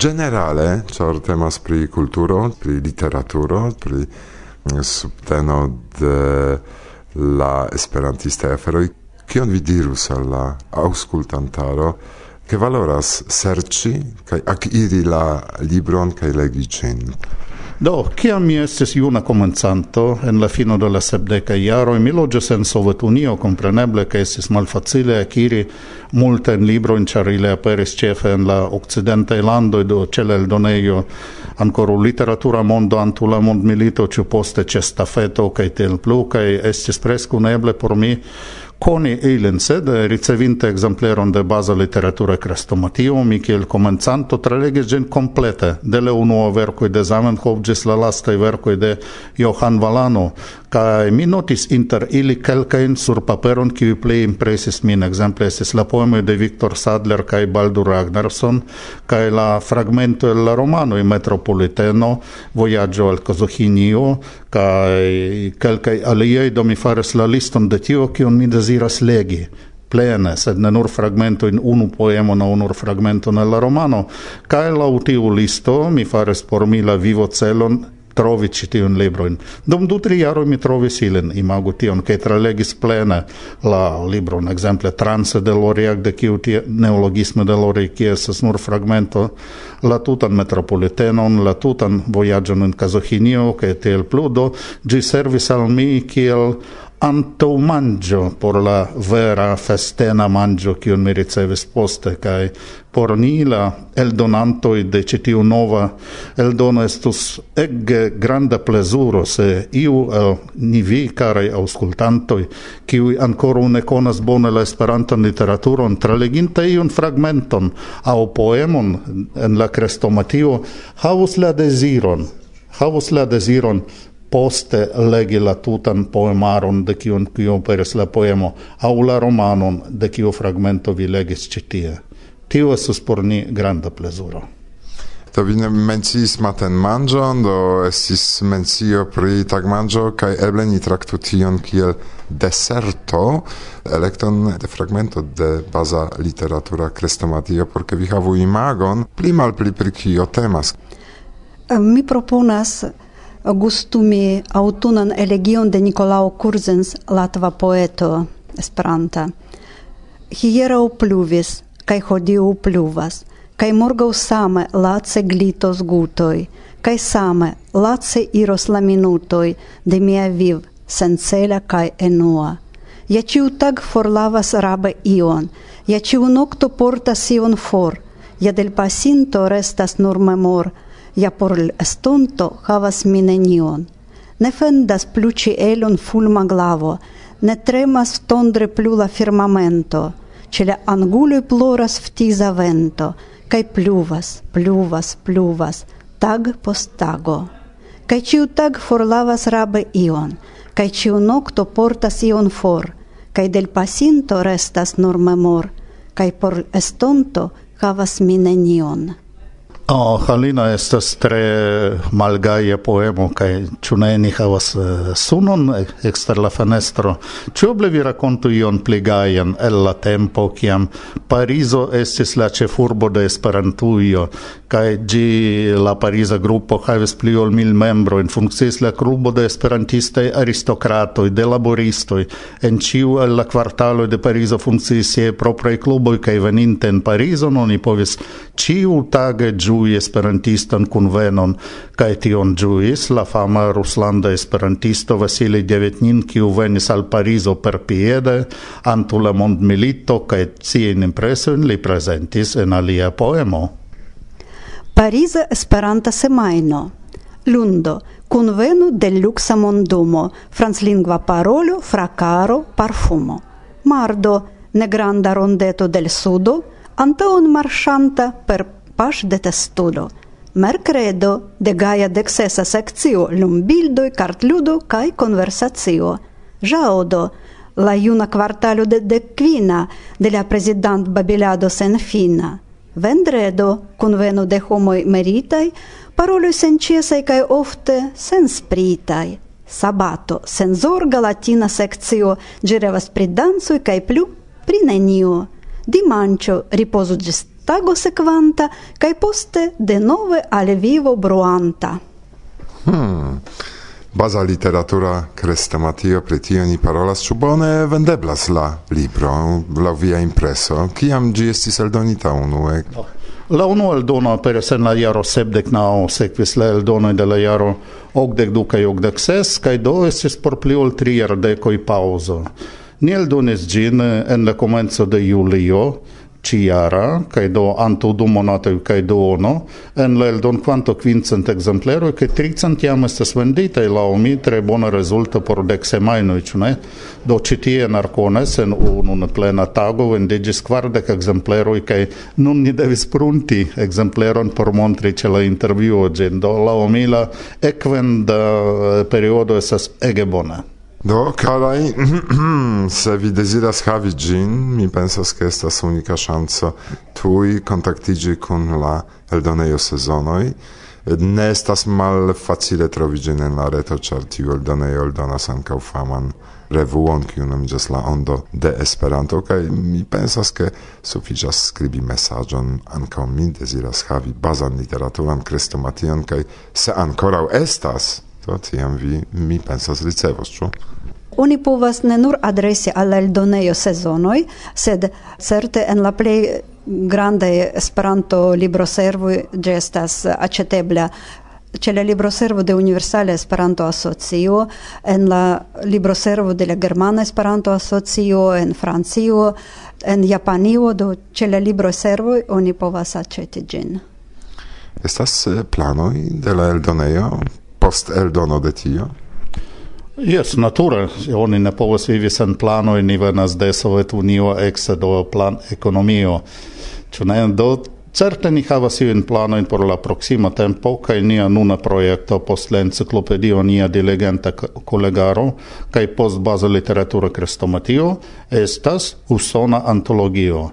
Generale, cior temas pri culturo, pri literaturo, pri mm, subteno de la esperantista eferoi, kion vi dirus al la auscultantaro, ke valoras serci, kai akiri la libron kai legi cin? Do, kiam mi estis juna comenzanto, en la fino de la sepdeca iaro, mi loĝis en Sovetunio, compreneble, che estis malfacile aciri multajn librojn, ĉar ili aperis ĉefe en la okcidentaj landoj, do ĉe la eldonejo ankoraŭ literatura mondo antaŭ la mondmilito, ĉu poste ĉe stafeto kaj tiel plu, kaj estis preskaŭ neeble por mi Coni Eilense, sed ricevinte exempleron de baza literatura crestomatio, mi kiel comenzanto trelege gen complete, de le unuo vercoi de Zamenhof, gis la lastai vercoi de Johan Valano, ca mi notis inter ili kelkain sur paperon, qui plei impresis min, exemple, esis la poemo de Victor Sadler kai Baldur Ragnarsson, kai la fragmento el la romanoi Metropoliteno, Voyaggio al Kazuhinio, kai kelkai aliei, do mi fares la liston de tio, kion mi desiras legi plene, sed ne nur fragmento in unu poemo na unur fragmento nella romano, cae lau tiu listo mi fares por mi la vivo celon trovi ci tiun libroin. Dum du tri jaro mi trovi silen, imagu tion, cae tra legis plene la libron, exemple, Transe de Loriac, de kiu tie neologisme de Loriac, kie estas nur fragmento, la tutan metropolitenon, la tutan voyagion in Kazohinio, kaj tiel pludo, gi servis al mi kiel anto mangio por la vera festena mangio che mi ricevis poste kai por ni la eldonanto de citiu nova nova eldono estus eg granda plezuro se iu el ni vi karaj aŭskultantoj kiuj ancora un konas bone la esperantan literaturon traleginta iun fragmenton a poemon en la crestomatio havus la desiron havus la desiron poste legi la tutan poemaron de kiun kiu peris la poemo, au la romanon de kiu fragmento vi legis ĉi tie. Tio estus por ni granda plezuro. Do vi ne menciis maten manĝon, do estis mencio pri tagmanĝo kaj eble ni traktu tion kiel deserto, elekton de fragmento de baza literatura krestomatio, por ke vi havu imagon pli malpli pri kio temas. Mi proponas gustumi autunan elegion de Nicolao Kurzens, latva poeto Esperanta. Hierau pluvis kai hodiu pluvas, kai morgau same lace glitos gutoj, kai same lace iros la minutoj de mia viv sencela kai enua. Ja ciu tag forlavas rabe ion, ja ciu nokto portas ion for, ja del pasinto restas nur memor, ja por estonto havas mi nenion. Ne fendas plu ĉielon fulma glavo, ne tremas tondre plu la firmamento, ce le anguloi ploras vtiza vento, cae pluvas, pluvas, pluvas, tag post tago. Cae ciu tag forlavas rabe ion, cae ciu nocto portas ion for, cae del pasinto restas nur memor, cae por estonto havas mi nenion. Oh, Halina estas tre malgaje poemo kaj ĉu ne ni havas eh, sunon ekster la fenestro. Ĉu eble vi rakontu ion pli gajan el la tempo kiam Parizo estis la ĉefurbo de Esperantujo kaj ĝi la Pariza grupo havis pli ol mil membrojn, funkciis la klubo de esperantistaj aristokratoj, de laboristoj. En ĉiu el la kvartaloj de Parizo funkciis siaj propraj kluboj kaj veninte en Parizon oni povis ĉiu tage ĝui ĝui esperantistan kunvenon kaj tion ĝuis la fama ruslanda esperantisto Vasili Devetnin kiu venis al Parizo per piede antaŭ la mondmilito kaj siajn impresojn li prezentis en alia poemo. Pariza Esperanta semajno. Lundo. Convenu del luxa mondumo. Franclingva parolo fracaro parfumo. Mardo. Negranda rondeto del sudo. Antaon marchanta per pasch de testudo. Mercredo de gaja deksesa sekcio lumbildoj, cartludo cae conversatio. Jaodo, la juna quartalo de decquina de la president babilado senfina. Vendredo kunveno de homoj meritaj, sen ciesai cae ofte sen spritai. Sabato senzorga latina seccio, girevas pri dancoj cae plu pri nenio. Dimancio, ripozu ĝis tago sequanta kaj poste denove al vivo bruanta. Hmm. Baza literatura krestomatio pri tio ni parolas ĉu bone vendeblas la libro la via impreso kiam ĝi estis eldonita unue. La unu eldono aperis en la jaro sepdek naŭ, sekvis la eldonoj de la jaro okdek du kaj okdek ses, kaj do estis por pli ol tri jardekoj paŭzo. Ni eldonis ĝin en la komenco de julio, ciara, cae do anto du monatoi cae duono, en la eldon quanto quincent exemplero, cae tricent jam estes venditae, lau mi, tre bona resulta por dec semainoi, cune? Do citie en Arcones, en un plena tago, vendigis quardec exempleroi, cae nun ni devis prunti exempleron por montri ce la interviuo, gen, do lau mi la equend periodo estes ege bona. Do, carai, se vi desiras havi gin, mi pensas che estas unica chance tui contactigi con la eldoneio sezonoi. Ne estas mal facile trovi gin en la reto, char tiu eldoneio eldonas ancau faman revuon, kiu nomiĝas la ondo de Esperanto, kaj mi pensas, ke sufiĉas skribi mesaĝon, ancau mi deziras havi bazan literaturan krestomation, kaj se ankoraŭ estas do tiam vi, mi pensas, ricevos, ĉu? Oni povas ne nur adresi al eldonejo sezonoj, sed certe en la plej grandaj Esperanto libroservoj ĝi estas aĉetebla ĉe la libroservo de Universala Esperanto Asocio, en la libroservo de la Germana Esperanto Asocio, en Francio, en Japanio, do ĉe la libroservoj oni povas aĉeti ĝin. Estas eh, planoj de la eldonejo post eldono de tio? Yes, natura. Oni ne povas vivi sen planoj, ni venas de Sovetunio exe do plan ekonomio. Ĉu ne? Do certe ni havas iujn planojn por la proxima tempo kaj nia nuna projekto post la enciklopedio nia diligenta kolegaro kaj post baza literatura krestomatio estas usona antologio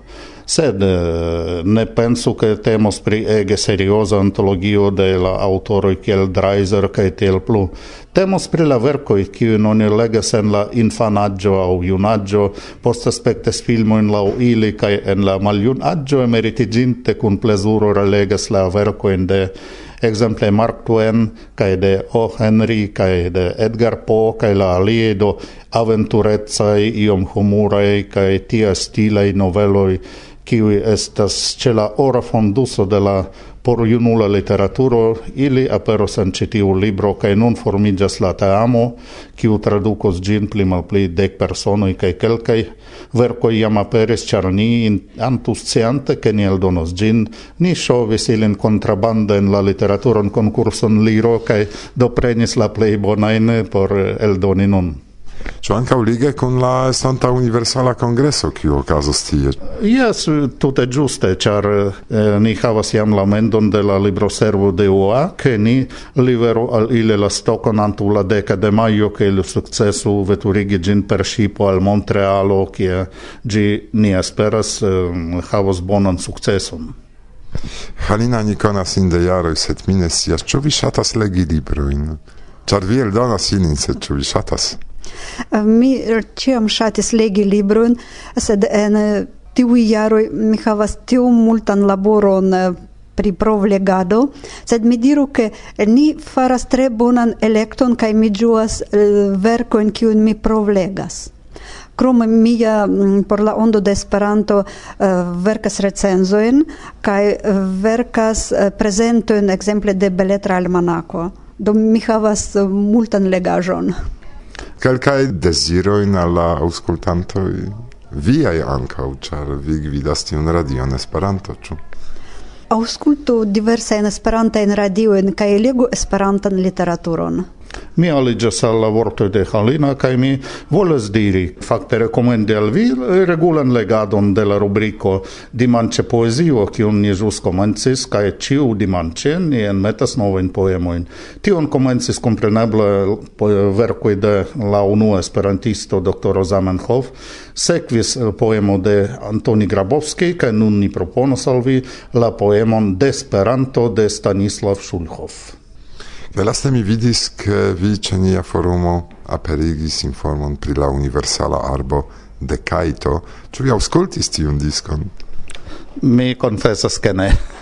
sed eh, ne penso che temos pri ege serioza antologio de la autoroi kiel Dreiser kaj tiel plu. Temos pri la verkoj kiu non legas en la infanaggio aŭ junaggio post aspecte filmo in la ili kaj en la maljunaĝo emeritiginte kun plezuro relegas la verkojn de exemple Mark Twain kaj de O. Henry kaj de Edgar Poe kaj la alie do aventurecaj, iom humuraj kaj tia stilaj noveloj kiui estas ce la ora fonduso de la por junula literaturo, ili aperos en citiu libro, cae nun formigas la teamo, kiu traducos gin pli mal pli dec personoi, cae quelcae vercoi jam aperis, char ni antusciante, che ni eldonos gin, ni shovis ilin contrabanda in la literaturon concurson liro, cae doprenis la plei bonaine por eldoni nun ĉu ankaŭ lige kun la Santa Universala Kongreso kiu okazos tie? Jes, tute ĝuste, ĉar eh, ni havas jam la mendon de la libroservo de UA, ke ni liveru al ili la stokon antaŭ la deka de majo, ke ili sukcesu veturigi ĝin per ŝipo al Montrealo, kie ĝi ni esperas eh, havos bonan sukceson. Halina Nikonas in de jaroj sed mi ne scias, ĉu vi ŝatas legi librojn? Ĉar vi eldonas ilin, sed ĉu vi ŝatas? Eh, mi er ĉiam ŝatis legi librojn, sed en eh, tiuj jaroj mi havas tiom multan laboron eh, pri provlegado, sed mi diru che ni faras tre bonan elekton kaj mi ĝuas verkojn kiujn mi provlegas. Krome mia mm, por la ondo de Esperanto verkas recenzojn kaj verkas prezentojn ekzemple de Beletra Almanako. Do mi havas multan legaĵon. Kelkaj dezirojn al la aŭskultantoj viaj ankaŭ, ĉar vi gvidas tion radion Esperanto, ciu auscultu diversa in esperanta in radio in kaj legu Esperantan literaturon. Mi aligas al la vorto de Halina kaj mi volas diri, fakte rekomendi al vi regulan legadon de la rubriko Dimanĉe poezio, kiun ni ĵus komencis kaj ĉiu dimanĉe ni enmetas novajn poemojn. Tion komencis kompreneble verkoj de la unua esperantisto doktoro Zamenhof, sekvis eh, poemo de Antoni Grabowski kaj nun ni proponos al vi la poemon Desperanto de Stanislav Ŝulhov. Delaste mi vidis, che vi ce nia forumo aperigis informon pri la universala arbo de Kaito. Ču vi auscultis tiun diskon? Mi confessas che ne.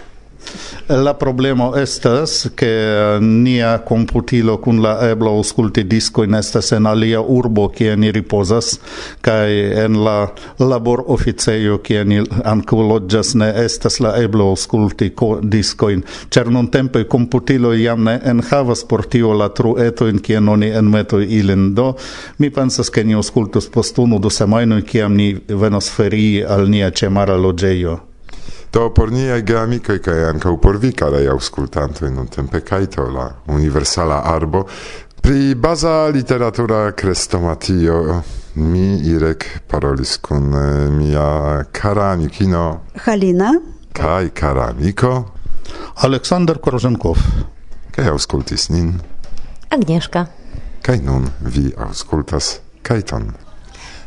La problema estas che nia computilo kun la eblo ausculti discoin estas en alia urbo kie ni riposas kai en la labor officeio kie ni ankaŭ loggias ne estas la eblo ausculti cer non tempo computilo iam ne enhavas por tio la truetojn kien en meto ilin. Do mi pensas ke ni aŭskultos post unu du semajnoj kiam ni venos ferii al nia cemara loĝejo. Do por niaj geamikoj kaj ankaŭ por vi, karaj aŭskultantoj nuntempe kaj to la universala arbo. Pri baza literatura krestomatio mi Irek parolis kun mia kara amikino Halina? Kaj kara amiko Aleksander Korzenkow kaj aŭskultis nin? Agnieszka. Kaj nun vi aŭskultas Kajton?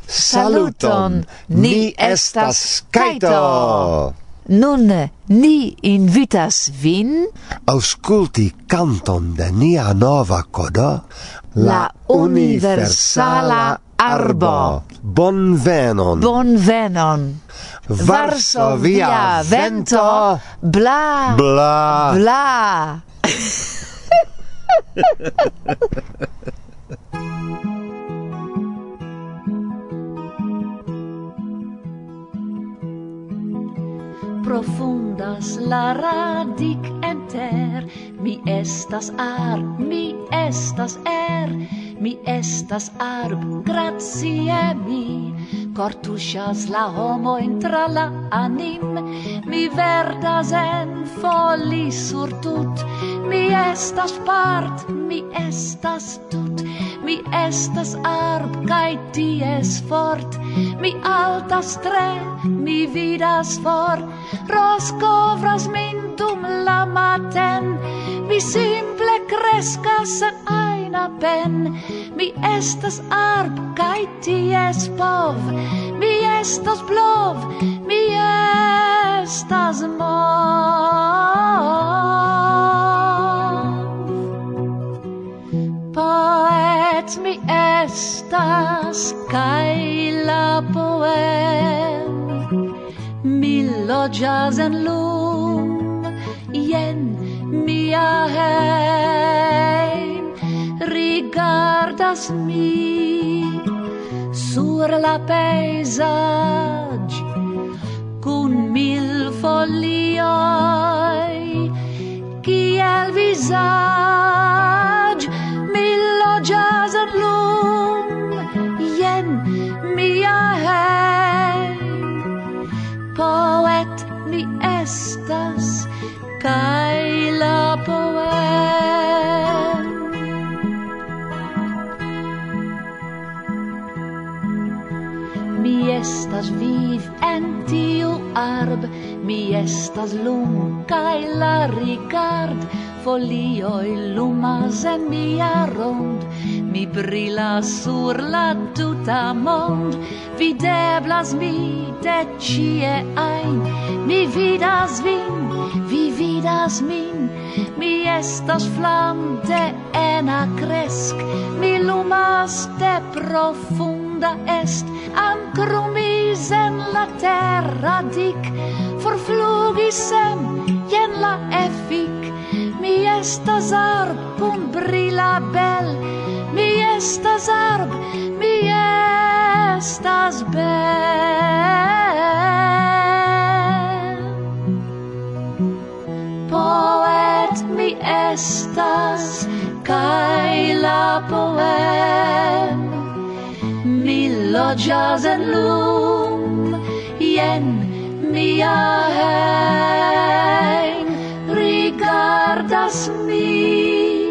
Saluton! Ni estas Kajto! Nun ni invitas vin. Ausculti canton de nia nova coda la universala arbo. bon venon. Varsovia vento. Bla. Bla. Bla. profundas la radic enter. Mi estas ar mi estas er. Mi estas arb grazie mi. Cor la homo intra la anim. Mi verdas en foli sur tut. Mi estas part mi estas tut mi estas arb kaj ties fort. Mi altas tre mi vidas for. Roskovras min dum la maten. Mi simple kreskas sen ajna pen. Mi estas arb kaj ties pov. Mi estas plov. Mi estas mor. estas kai la poem. Mi loĝas en lum jen mia heim rigardas mi sur la paesage cun mil folioj kiel visage Mi estas lum, cae la rigard, folioi lumas en mia rond, mi brilas sur la tuta mond, videblas mi de cie ein, mi vidas vin, vi vidas min, mi estas flam de ena cresc, mi lumas de profunda est, ancrumis en la terra dic, forflugis sem jen la efik. Mi estas arb cum brila bel. Mi estas arb mi estas bel. Poet mi estas kai la poem. Mi loĝas en lum jen mia hein rigardas mi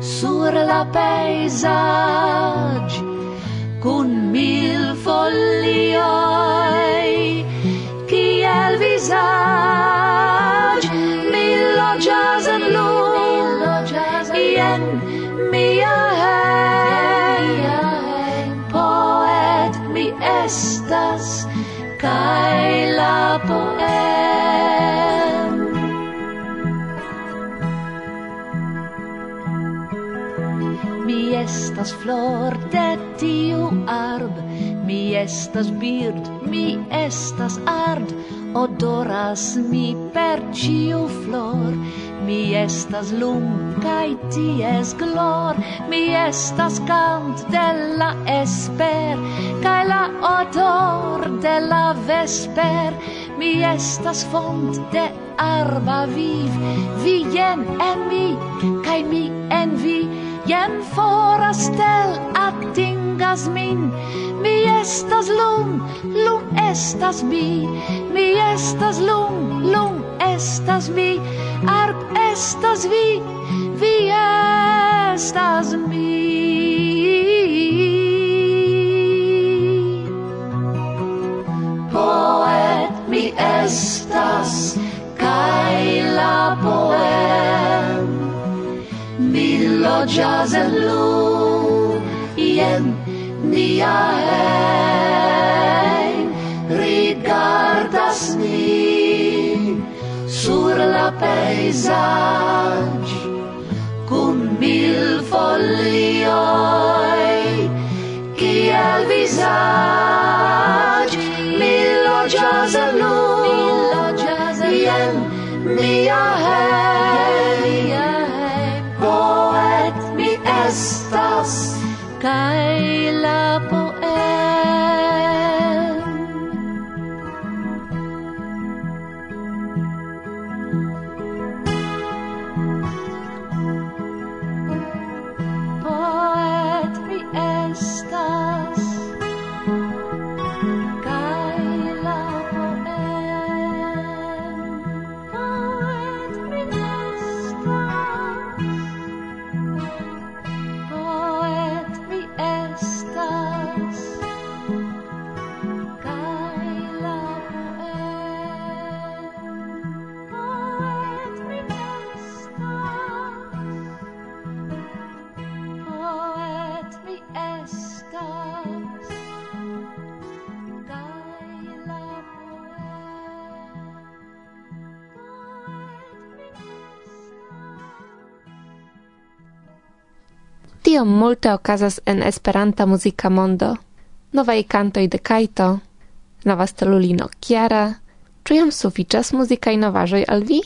sur la paesage cun mil folioi kiel visage? Mi loggia estas flor de tiu arb. Mi estas bird, mi estas ard. Odoras mi per ciu flor. Mi estas lum, kai ties glor. Mi estas cant de la esper kai la odor de la vesper. Mi estas font de arba viv Vi jen en mi, kai mi en vi Jen fora stel atingas min. Mi estas lum, lum estas mi. Mi estas lum, lum estas mi. Arp estas vi, vi estas mi. Poet mi estas loggia zellu iem niae rigardas ni sur la paesaggi cum mil folioi kiel visaggi mi loggia zellu iem niae 该 Iom multe okazas en Esperanta muzika mondo. Novaj kantoj de Kaito, nova stelulino Kiara, ĉu sufiĉas muzikaj novaĵoj al vi?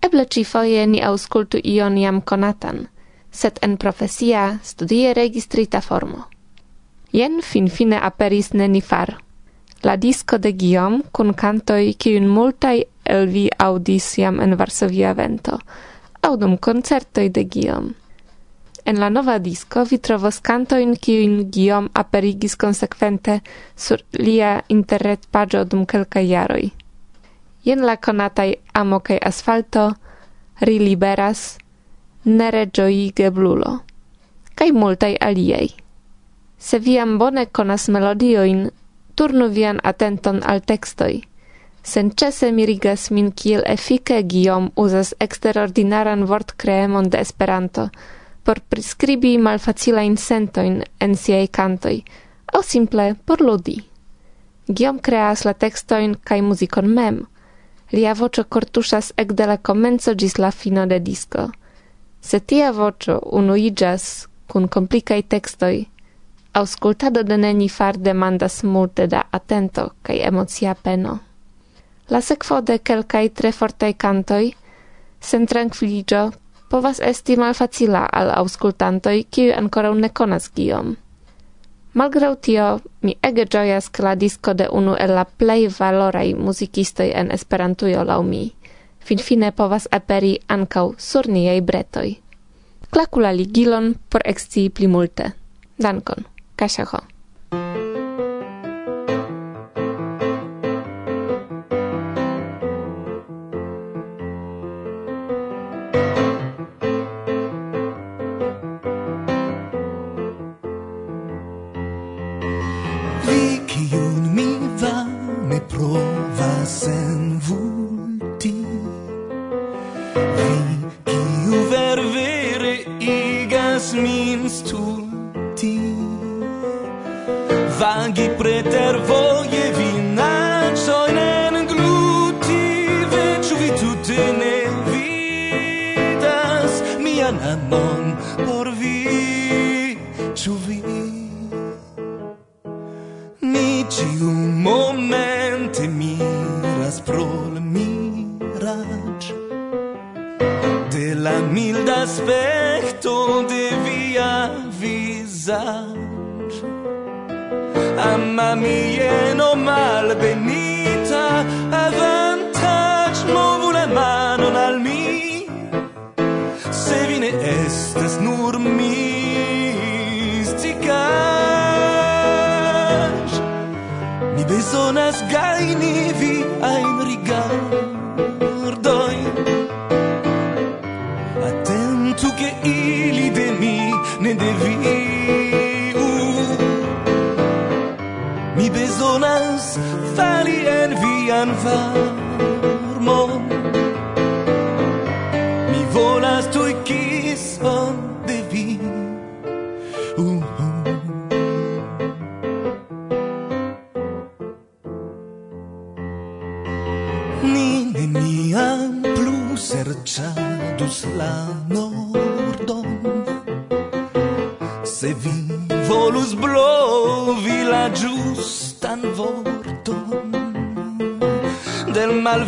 Eble ĉifoje ni aŭskultu ion jam konatan, sed en profesia, studie registrita formo. Jen finfine aperis Nenifar, la disco de Guillaume kun kantoj kiun multaj el vi aŭdis jam en Varsovia vento, aŭ dum koncertoj de Guillaume. En la nova disco vi trovos cantoin kiujn Guillaume aperigis konsekvente sur lia interretpaĝo dum kelkaj jaroj. Jen la konataj Amo kaj Asfalto, Riliberas, Nereĝoige Blulo kaj multaj aliaj. Se vi jam bone konas melodioin, turnu vian atenton al tekstoj. Senĉese mirigas min kiel efike Guillaume uzas eksterordinaran vortkreemon de Esperanto – por prescribi malfacila sentojn en siei cantoi, au simple por ludi. Giom creas la textoin kai muzikon mem. Lia voĉo ec de la comenzo gis la fino de disco. Se tia voce unuigas cun komplikaj textoi, auscultado de Nenifar demandas multe da atento kai emocia peno. La sekvo de kelkaj tre fortaj kantoj, sen trankviliĝo povas esti malfacila al auskultantoj, kiuj ankoraŭ ne konas Guillaume. Malgraŭ tio, mi ege ĝojas, ke la disko de unu el la plej valoraj muzikistoj en Esperantujo laŭ mi, finfine povas aperi ankaŭ sur niaj bretoj. Klaku la ligilon por ekscii pli multe. Dankon. Kasia Ho. estas nur misticash Mi besonas gaini vi ein rigardoi. Attentu che ili de mi ne deviu. Mi besonas fali en vian fari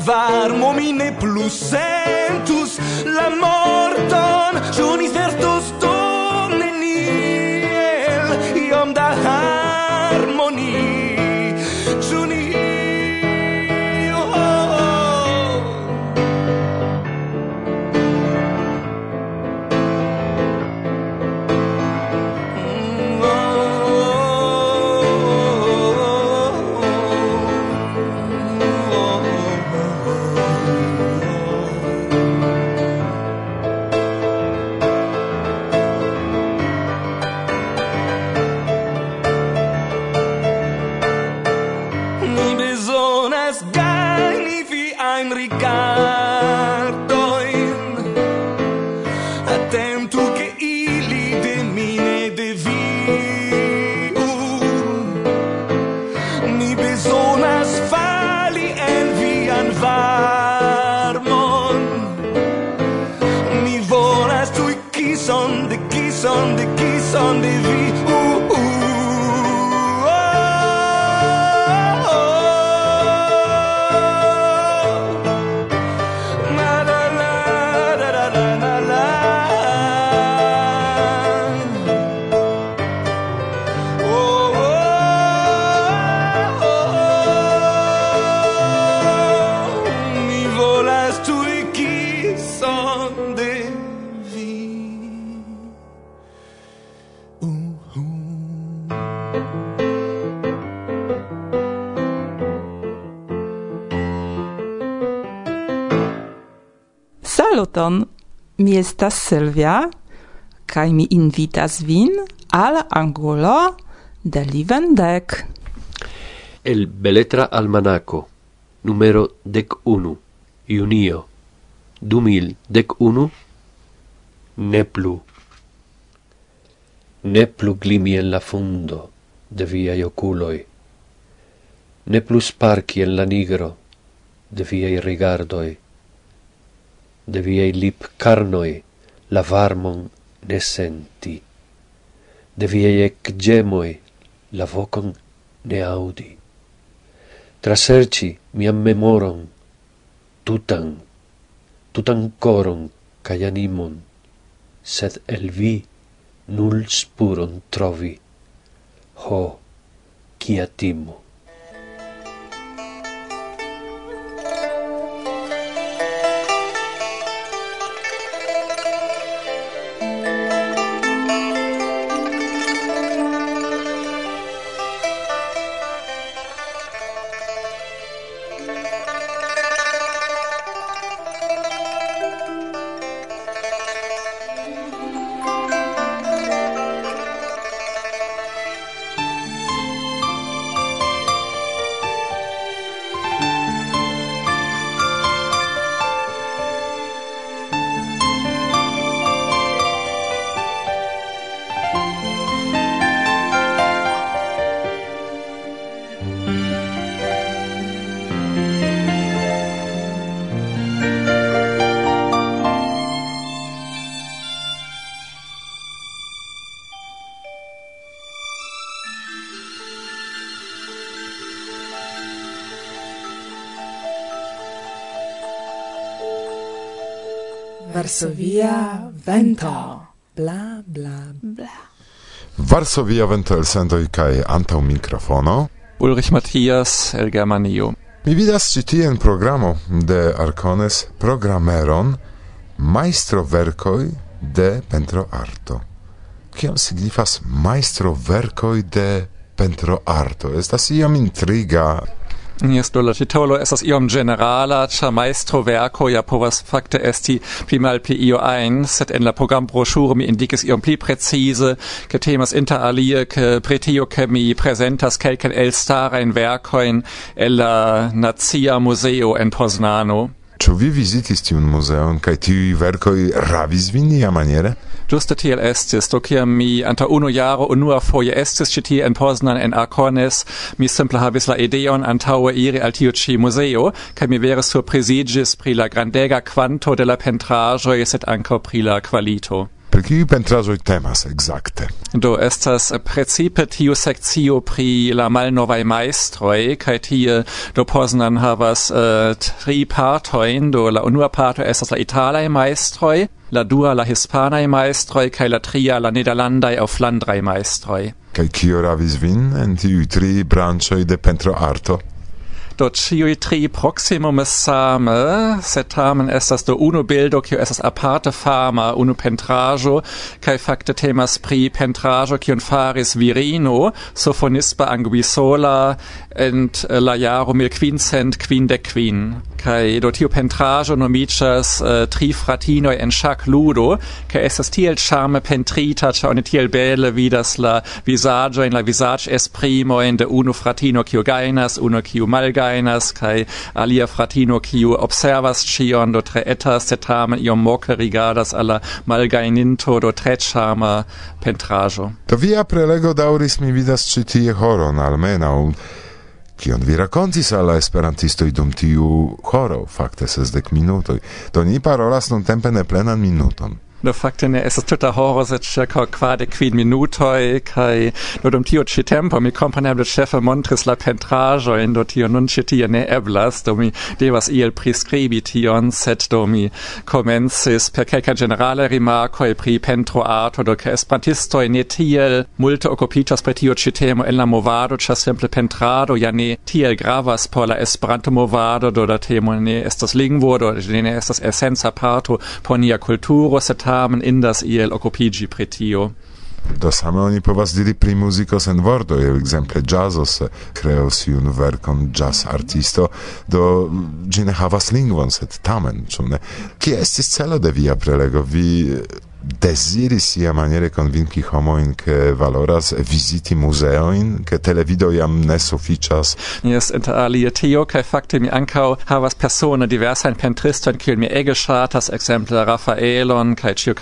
varmo mi ne plus sentus. La morton, mi estas Silvia, kai mi invitas vin al angolo de Livendek. El Beletra Almanaco, numero dec unu, junio, du mil dec unu, ne plu. Ne plu glimi en la fundo de viai oculoi, ne plu sparci en la nigro de viai rigardoi, de viei lip carnoi la varmon ne senti, de viei ec gemoi la vocon ne audi. Traserci miam memoron, tutan, tutan coron cae animon, sed el vi nul spuron trovi. Ho, kia timo! Varsovia vento. Bla, bla, bla. Varsovia vento el sendoi kaj antau microfono. Ulrich Matthias el Germanio. Mi vidas ci tien programo de Arcones programeron Maestro vercoi de pentro arto. Kiam signifas maestro vercoi de pentro arto? Estas iam intriga Jes, do la titolo estas iom generala, cia maestro verco ja povas fakte esti pli malpli io ein, set en la programbroŝuro mi indicis iom pli precise, ke temas inter alie ke pretio ke mi presentas kelken elstarajn vercoin el la Nazia Museo en Poznano. Ĉu vi vizitis tiun muzeon kaj tiuj verkoj ravis vin iamaniere? Ĝuste tiel estis. Do kiam mi antaŭ unu jaro unuafoje estis ĉi tie en Poznan en Arkones, mi simple havis la ideon antaŭe iri al tiu ĉi muzeo kaj mi vere surpriziĝis pri la grandega kvanto de la pentraĵoj sed ankaŭ pri la kvalito. Per kiu pentraĵoj temas exacte? Do estas precipe tiu sekcio pri la malnovaj majstroj kaj tie do Poznan havas uh, tri partojn do la unua parto estas la italaj majstroj, la dua la hispanaj majstroj kaj la tria la nederlandaj aŭ flandraj majstroj. Kaj kio ravis vin en tiuj tri branĉoj de pentroarto? Do ciui tri proximum same, sed tamen estas do unu bildo, kio estas aparte fama, unu pentrajo, kai fakte temas pri pentrajo, kion faris virino, sofonispa anguisola, ent la jaro mil quincent quindec quin kai do tiu pentraĵo nomiĝas uh, tri fratinoi en ŝakludo kaj estas tiel charme pentrita ĉar oni tiel bele vidas la vizaĝojn la vizaĝesprimojn de unu fratino kio gainas unu malgainas malgajnas kai alia fratino kiu observas chion do tre etas sed tamen iom moke rigardas alla malgaininto do tre ĉarma pentrajo do via prelego dauris mi vidas ci tie horon almenaŭ kion vi rakontis al la esperantistoj dum tiu horo, fakte sesdek minutoj, do ni parolas nuntempe ne plenan minuton. Do fakte ne estas tuta horo, sed circa quade quin minutoi, kai do dum tio ci tempo mi komponeble chefe montris la pentrajo in do tio nun ci tie ne eblas, do mi devas iel prescribi tion, sed do mi comensis per quelca generale rimarcoi pri pentro arto, do che esperantistoi ne tiel multe occupitas per tio ci temo en la movado, cia simple pentrado, ja ne tiel gravas por la esperanto movado, do da temo ne estas lingvo, do ne estas essenza parto por nia kulturo sed tamen indas iel occupigi pri tio. Do same oni povas diri pri muziko sen je exemple jazzos eh, kreos iun verkon jazz artisto, do mm, ĝi ne havas lingvon, sed tamen, ĉu ne? Kie estis celo de via prelego? Vi eh, desiri sia maniere convinci homoin che valoras visiti museo in che televido iam ne sufficias. Yes, inter alie tio, kai fakte mi ankau havas persone diversain pentriston, kiel mi ege shatas, exemple Raffaelon, cae cio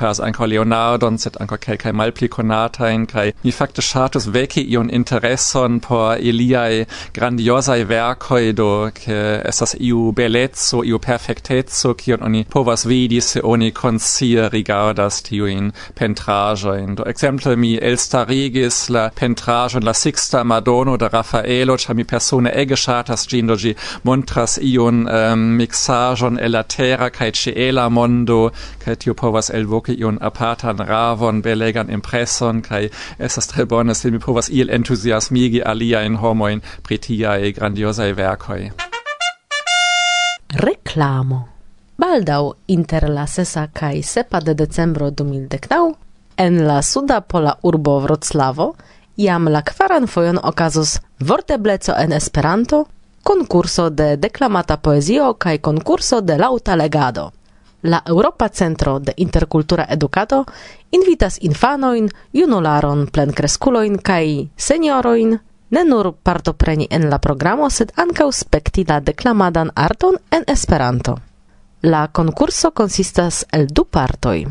leonardo ancao set anko ancao kai malpli conatain, kai mi fakte shatus veki ion interesson por iliai grandiosai verkoi do, ke estas iu bellezzo, iu perfectezzo, kion oni povas vidi se oni consia rigardas tiu iuin pentrajoin. Do exemple mi elstarigis la pentrajon la Sixta Madono de Raffaello, ĉar mi persone ege chartas ĝin, do montras ion um, mixajon el la terra kaj ciela mondo, kaj tiu povas elvoki ion apartan ravon, belegan impreson, kai estas tre bone, se mi povas iel entuziasmigi aliajn homojn e grandiosa e verkoj. Reklamo Baldau inter la sesa kaj sepa de decembro 2019 en la suda pola urbo Wroclavo jam la kvaran fojon okazos vortebleco en Esperanto, concurso de declamata poezio kaj concurso de lauta legado. La Europa Centro de Intercultura Educato invitas infanoin, junularon, plenkreskuloin kaj senioroin ne nur partopreni en la programo, sed ankaŭ spekti la deklamadan arton en Esperanto. La concurso consistas el du partoj.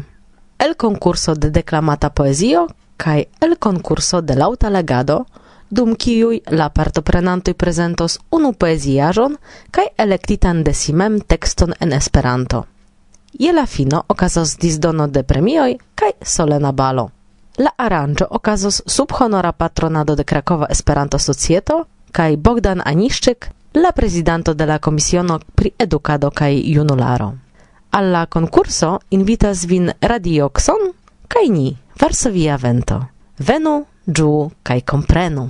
El concurso de deklamata poezio kaj el concurso de lauta legado, dum kiuj la partoprenantoj prezentos unu poeziajon kaj elektitan de simem tekston en Esperanto. Je la fino okazos disdono de premioj kaj solena balo. La aranĝo okazos sub honora patronado de Krakova Esperanto Societo kaj Bogdan Aniszczyk la prezidanto de la Komisiono pri Edukado kaj Junularo. Al la konkurso invitas vin Radio Xon kaj ni, Varsovia Vento. Venu, ĝuu kaj komprenu!